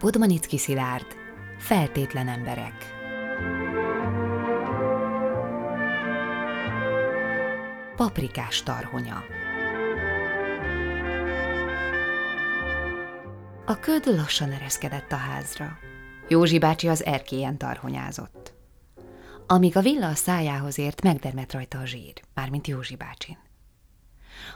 Podmanicki Szilárd Feltétlen emberek Paprikás tarhonya A köd lassan ereszkedett a házra. Józsi bácsi az erkélyen tarhonyázott. Amíg a villa a szájához ért, megdermet rajta a zsír, mármint Józsi bácsin.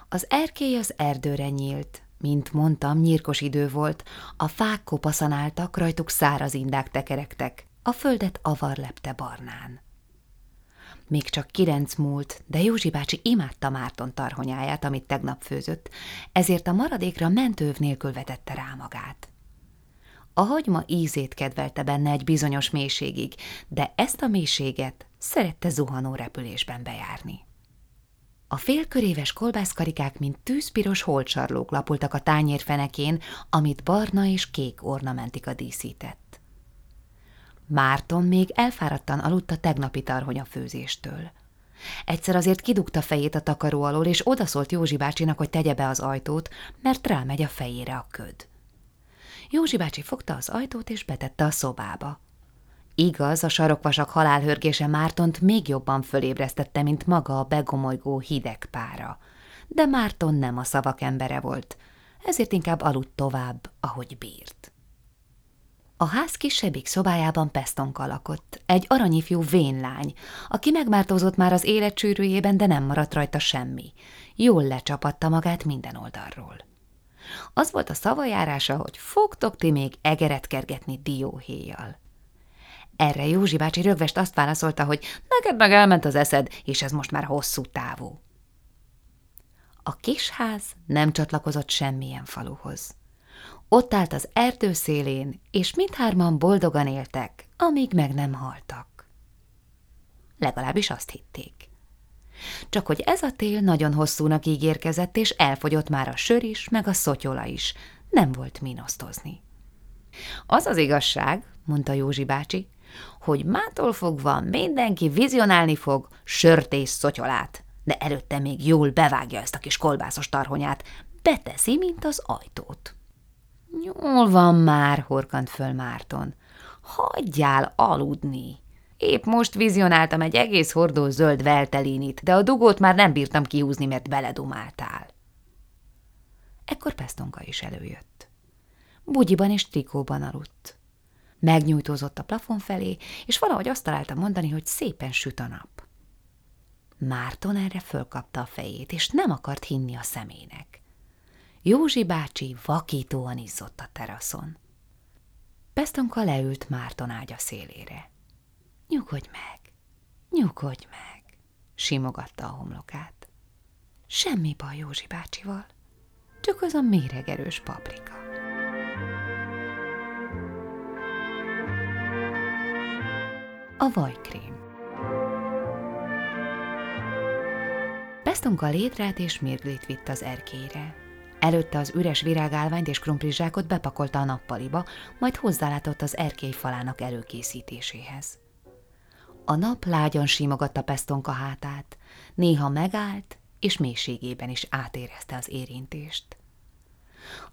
Az erkély az erdőre nyílt, mint mondtam, nyírkos idő volt, a fák kopaszan álltak, rajtuk száraz indák tekerektek, a földet avar lepte barnán. Még csak kilenc múlt, de Józsi bácsi imádta Márton tarhonyáját, amit tegnap főzött, ezért a maradékra mentőv nélkül vetette rá magát. A hagyma ízét kedvelte benne egy bizonyos mélységig, de ezt a mélységet szerette zuhanó repülésben bejárni. A félköréves kolbászkarikák, mint tűzpiros holcsarlók lapultak a tányér fenekén, amit barna és kék ornamentika díszített. Márton még elfáradtan aludt a tegnapi tarhonya főzéstől. Egyszer azért kidugta fejét a takaró alól, és odaszólt Józsi bácsinak, hogy tegye be az ajtót, mert rámegy a fejére a köd. Józsi bácsi fogta az ajtót, és betette a szobába. Igaz, a sarokvasak halálhörgése Mártont még jobban fölébresztette, mint maga a begomolygó hideg pára. De Márton nem a szavak embere volt, ezért inkább aludt tovább, ahogy bírt. A ház kisebbik szobájában Pestonka lakott, egy aranyifjú vénlány, aki megmártózott már az életcsűrűjében, de nem maradt rajta semmi. Jól lecsapatta magát minden oldalról. Az volt a szavajárása, hogy fogtok ti még egeret kergetni dióhéjjal. Erre Józsi bácsi rögvest azt válaszolta, hogy neked meg elment az eszed, és ez most már hosszú távú. A kisház nem csatlakozott semmilyen faluhoz. Ott állt az erdő szélén, és mindhárman boldogan éltek, amíg meg nem haltak. Legalábbis azt hitték. Csak hogy ez a tél nagyon hosszúnak ígérkezett, és elfogyott már a sör is, meg a szotyola is, nem volt minosztozni. Az az igazság, mondta Józsi bácsi, hogy mától fogva mindenki vizionálni fog sört szotyolát, de előtte még jól bevágja ezt a kis kolbászos tarhonyát, beteszi, mint az ajtót. Jól van már, horkant föl Márton. Hagyjál aludni. Épp most vizionáltam egy egész hordó zöld veltelinit, de a dugót már nem bírtam kihúzni, mert beledumáltál. Ekkor Pestonka is előjött. Bugyiban és trikóban aludt. Megnyújtózott a plafon felé, és valahogy azt találta mondani, hogy szépen süt a nap. Márton erre fölkapta a fejét, és nem akart hinni a szemének. Józsi bácsi vakítóan izzott a teraszon. Pestonka leült Márton ágya szélére. Nyugodj meg, nyugodj meg, simogatta a homlokát. Semmi baj Józsi bácsival, csak az a méregerős paprika. A vajkrém Pestonka létrát és mirglit vitt az erkére. Előtte az üres virágálványt és krumplizsákot bepakolta a nappaliba, majd hozzálátott az erkély falának előkészítéséhez. A nap lágyan simogatta Pestonka hátát, néha megállt, és mélységében is átérezte az érintést.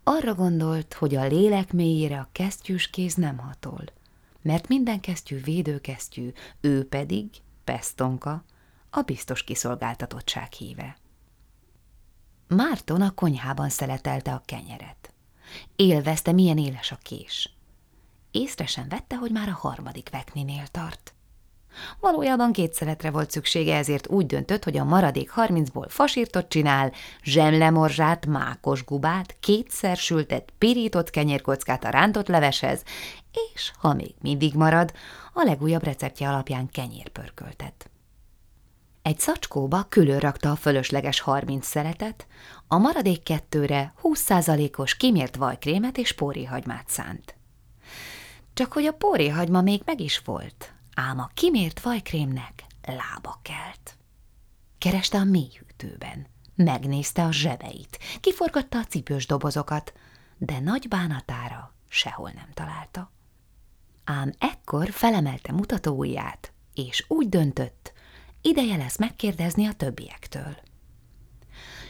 Arra gondolt, hogy a lélek mélyére a kesztyűs kéz nem hatol – mert minden kesztyű védőkesztyű, ő pedig, Pestonka, a biztos kiszolgáltatottság híve. Márton a konyhában szeletelte a kenyeret. Élvezte, milyen éles a kés. Észre sem vette, hogy már a harmadik vekninél tart. Valójában két szeletre volt szüksége, ezért úgy döntött, hogy a maradék harmincból fasírtot csinál, zsemlemorzsát, mákos gubát, kétszer sültett, pirított kenyérkockát a rántott leveshez, és, ha még mindig marad, a legújabb receptje alapján kenyérpörköltet. Egy szacskóba külön rakta a fölösleges 30 szeletet, a maradék kettőre 20%-os kimért vajkrémet és póréhagymát szánt. Csak hogy a póréhagyma még meg is volt, ám a kimért vajkrémnek lába kelt. Kereste a mélyhűtőben, megnézte a zsebeit, kiforgatta a cipős dobozokat, de nagy bánatára sehol nem találta. Ám ekkor felemelte mutatóujját, és úgy döntött, ideje lesz megkérdezni a többiektől.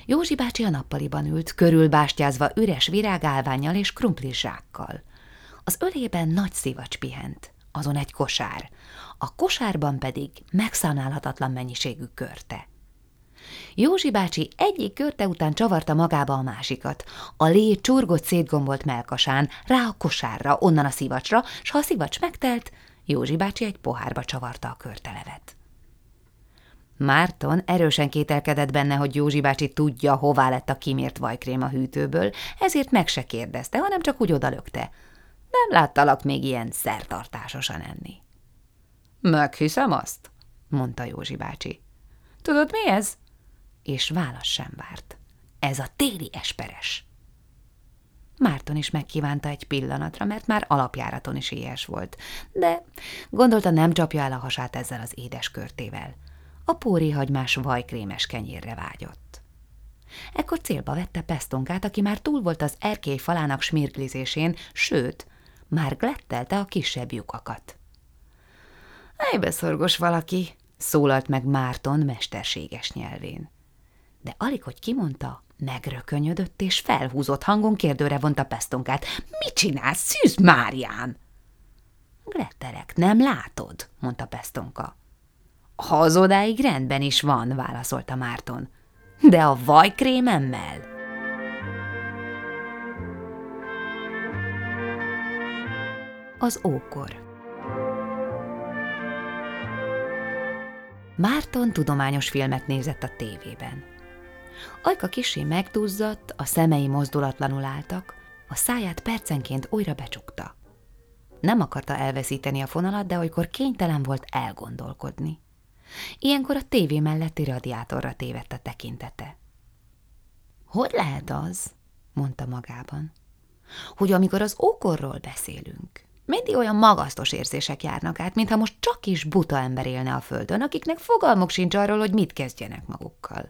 Józsi bácsi a nappaliban ült, körülbástyázva üres virágálványjal és krumplizsákkal. Az ölében nagy szivacs pihent, azon egy kosár, a kosárban pedig megszámlálhatatlan mennyiségű körte. Józsi bácsi egyik körte után csavarta magába a másikat. A lé csurgott szétgombolt melkasán, rá a kosárra, onnan a szivacsra, s ha a szivacs megtelt, Józsi bácsi egy pohárba csavarta a körtelevet. Márton erősen kételkedett benne, hogy Józsi bácsi tudja, hová lett a kimért vajkrém a hűtőből, ezért meg se kérdezte, hanem csak úgy odalökte. Nem láttalak még ilyen szertartásosan enni. Meghiszem azt, mondta Józsi bácsi. Tudod, mi ez? És válasz sem várt. Ez a téli esperes. Márton is megkívánta egy pillanatra, mert már alapjáraton is éhes volt, de gondolta nem csapja el a hasát ezzel az édes körtével. A póri hagymás vajkrémes kenyérre vágyott. Ekkor célba vette Pestonkát, aki már túl volt az erkély falának smirglizésén, sőt, már glettelte a kisebb lyukakat. Ejbeszorgos valaki, szólalt meg Márton mesterséges nyelvén. De alig, hogy kimondta, megrökönyödött és felhúzott hangon kérdőre vonta Pestonkát. Mit csinálsz, szűz Márián? Glettelek, nem látod, mondta Pestonka. Hazodáig rendben is van, válaszolta Márton. De a vajkrémemmel? Az ókor Márton tudományos filmet nézett a tévében. Ajka kisé megduzzadt, a szemei mozdulatlanul álltak, a száját percenként újra becsukta. Nem akarta elveszíteni a fonalat, de olykor kénytelen volt elgondolkodni. Ilyenkor a tévé melletti radiátorra tévedt a tekintete. Hogy lehet az, mondta magában, hogy amikor az ókorról beszélünk, mindig olyan magasztos érzések járnak át, mintha most csak is buta ember élne a földön, akiknek fogalmuk sincs arról, hogy mit kezdjenek magukkal.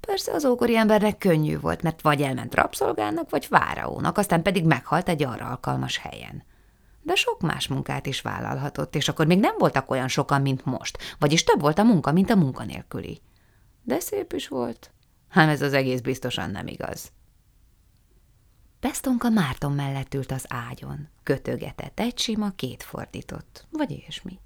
Persze az ókori embernek könnyű volt, mert vagy elment rabszolgának, vagy fáraónak, aztán pedig meghalt egy arra alkalmas helyen. De sok más munkát is vállalhatott, és akkor még nem voltak olyan sokan, mint most, vagyis több volt a munka, mint a munkanélküli. De szép is volt. Hát ez az egész biztosan nem igaz. Pestonka Márton mellett ült az ágyon, kötögetett egy sima, két fordított, vagy ilyesmi.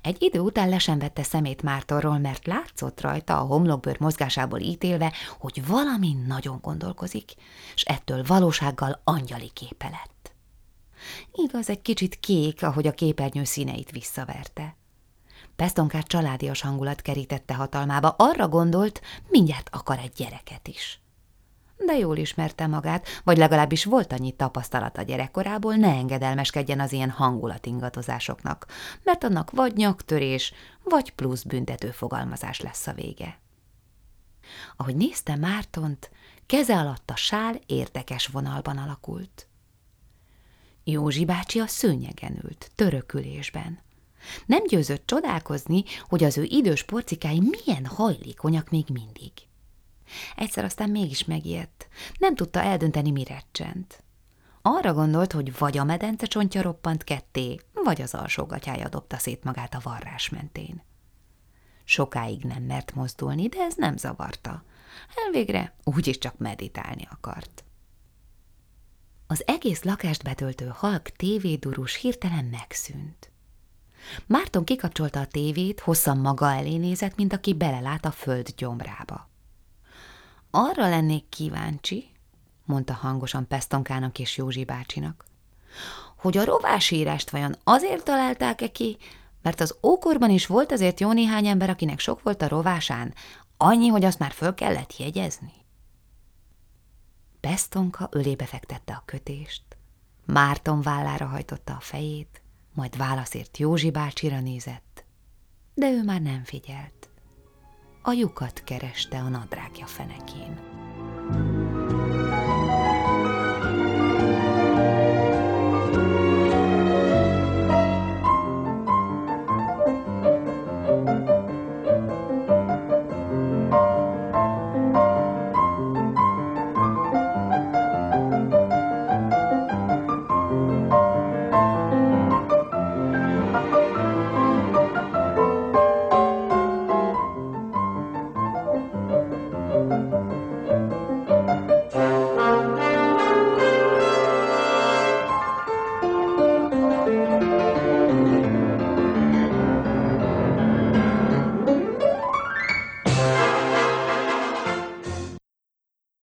Egy idő után lesen vette szemét Mártonról, mert látszott rajta a homlokbőr mozgásából ítélve, hogy valami nagyon gondolkozik, és ettől valósággal angyali képe lett. Igaz, egy kicsit kék, ahogy a képernyő színeit visszaverte. Pestonkát családias hangulat kerítette hatalmába, arra gondolt, mindjárt akar egy gyereket is de jól ismerte magát, vagy legalábbis volt annyi a gyerekkorából, ne engedelmeskedjen az ilyen hangulatingadozásoknak, mert annak vagy nyaktörés, vagy plusz büntető fogalmazás lesz a vége. Ahogy nézte Mártont, keze alatt a sál érdekes vonalban alakult. Józsi bácsi a szőnyegen ült, törökülésben. Nem győzött csodálkozni, hogy az ő idős porcikái milyen hajlékonyak még mindig. Egyszer aztán mégis megijedt. Nem tudta eldönteni, mire csent. Arra gondolt, hogy vagy a medence csontja roppant ketté, vagy az alsógatyája dobta szét magát a varrás mentén. Sokáig nem mert mozdulni, de ez nem zavarta. Elvégre úgyis csak meditálni akart. Az egész lakást betöltő halk tévédurus hirtelen megszűnt. Márton kikapcsolta a tévét, hosszan maga elé nézett, mint aki belelát a föld gyomrába. Arra lennék kíváncsi, mondta hangosan Pestonkának és Józsi bácsinak, hogy a rovásírást vajon azért találták-e ki, mert az ókorban is volt azért jó néhány ember, akinek sok volt a rovásán, annyi, hogy azt már föl kellett jegyezni. Pestonka ölébe fektette a kötést, Márton vállára hajtotta a fejét, majd válaszért Józsi bácsira nézett, de ő már nem figyelt a lyukat kereste a nadrágja fenekén.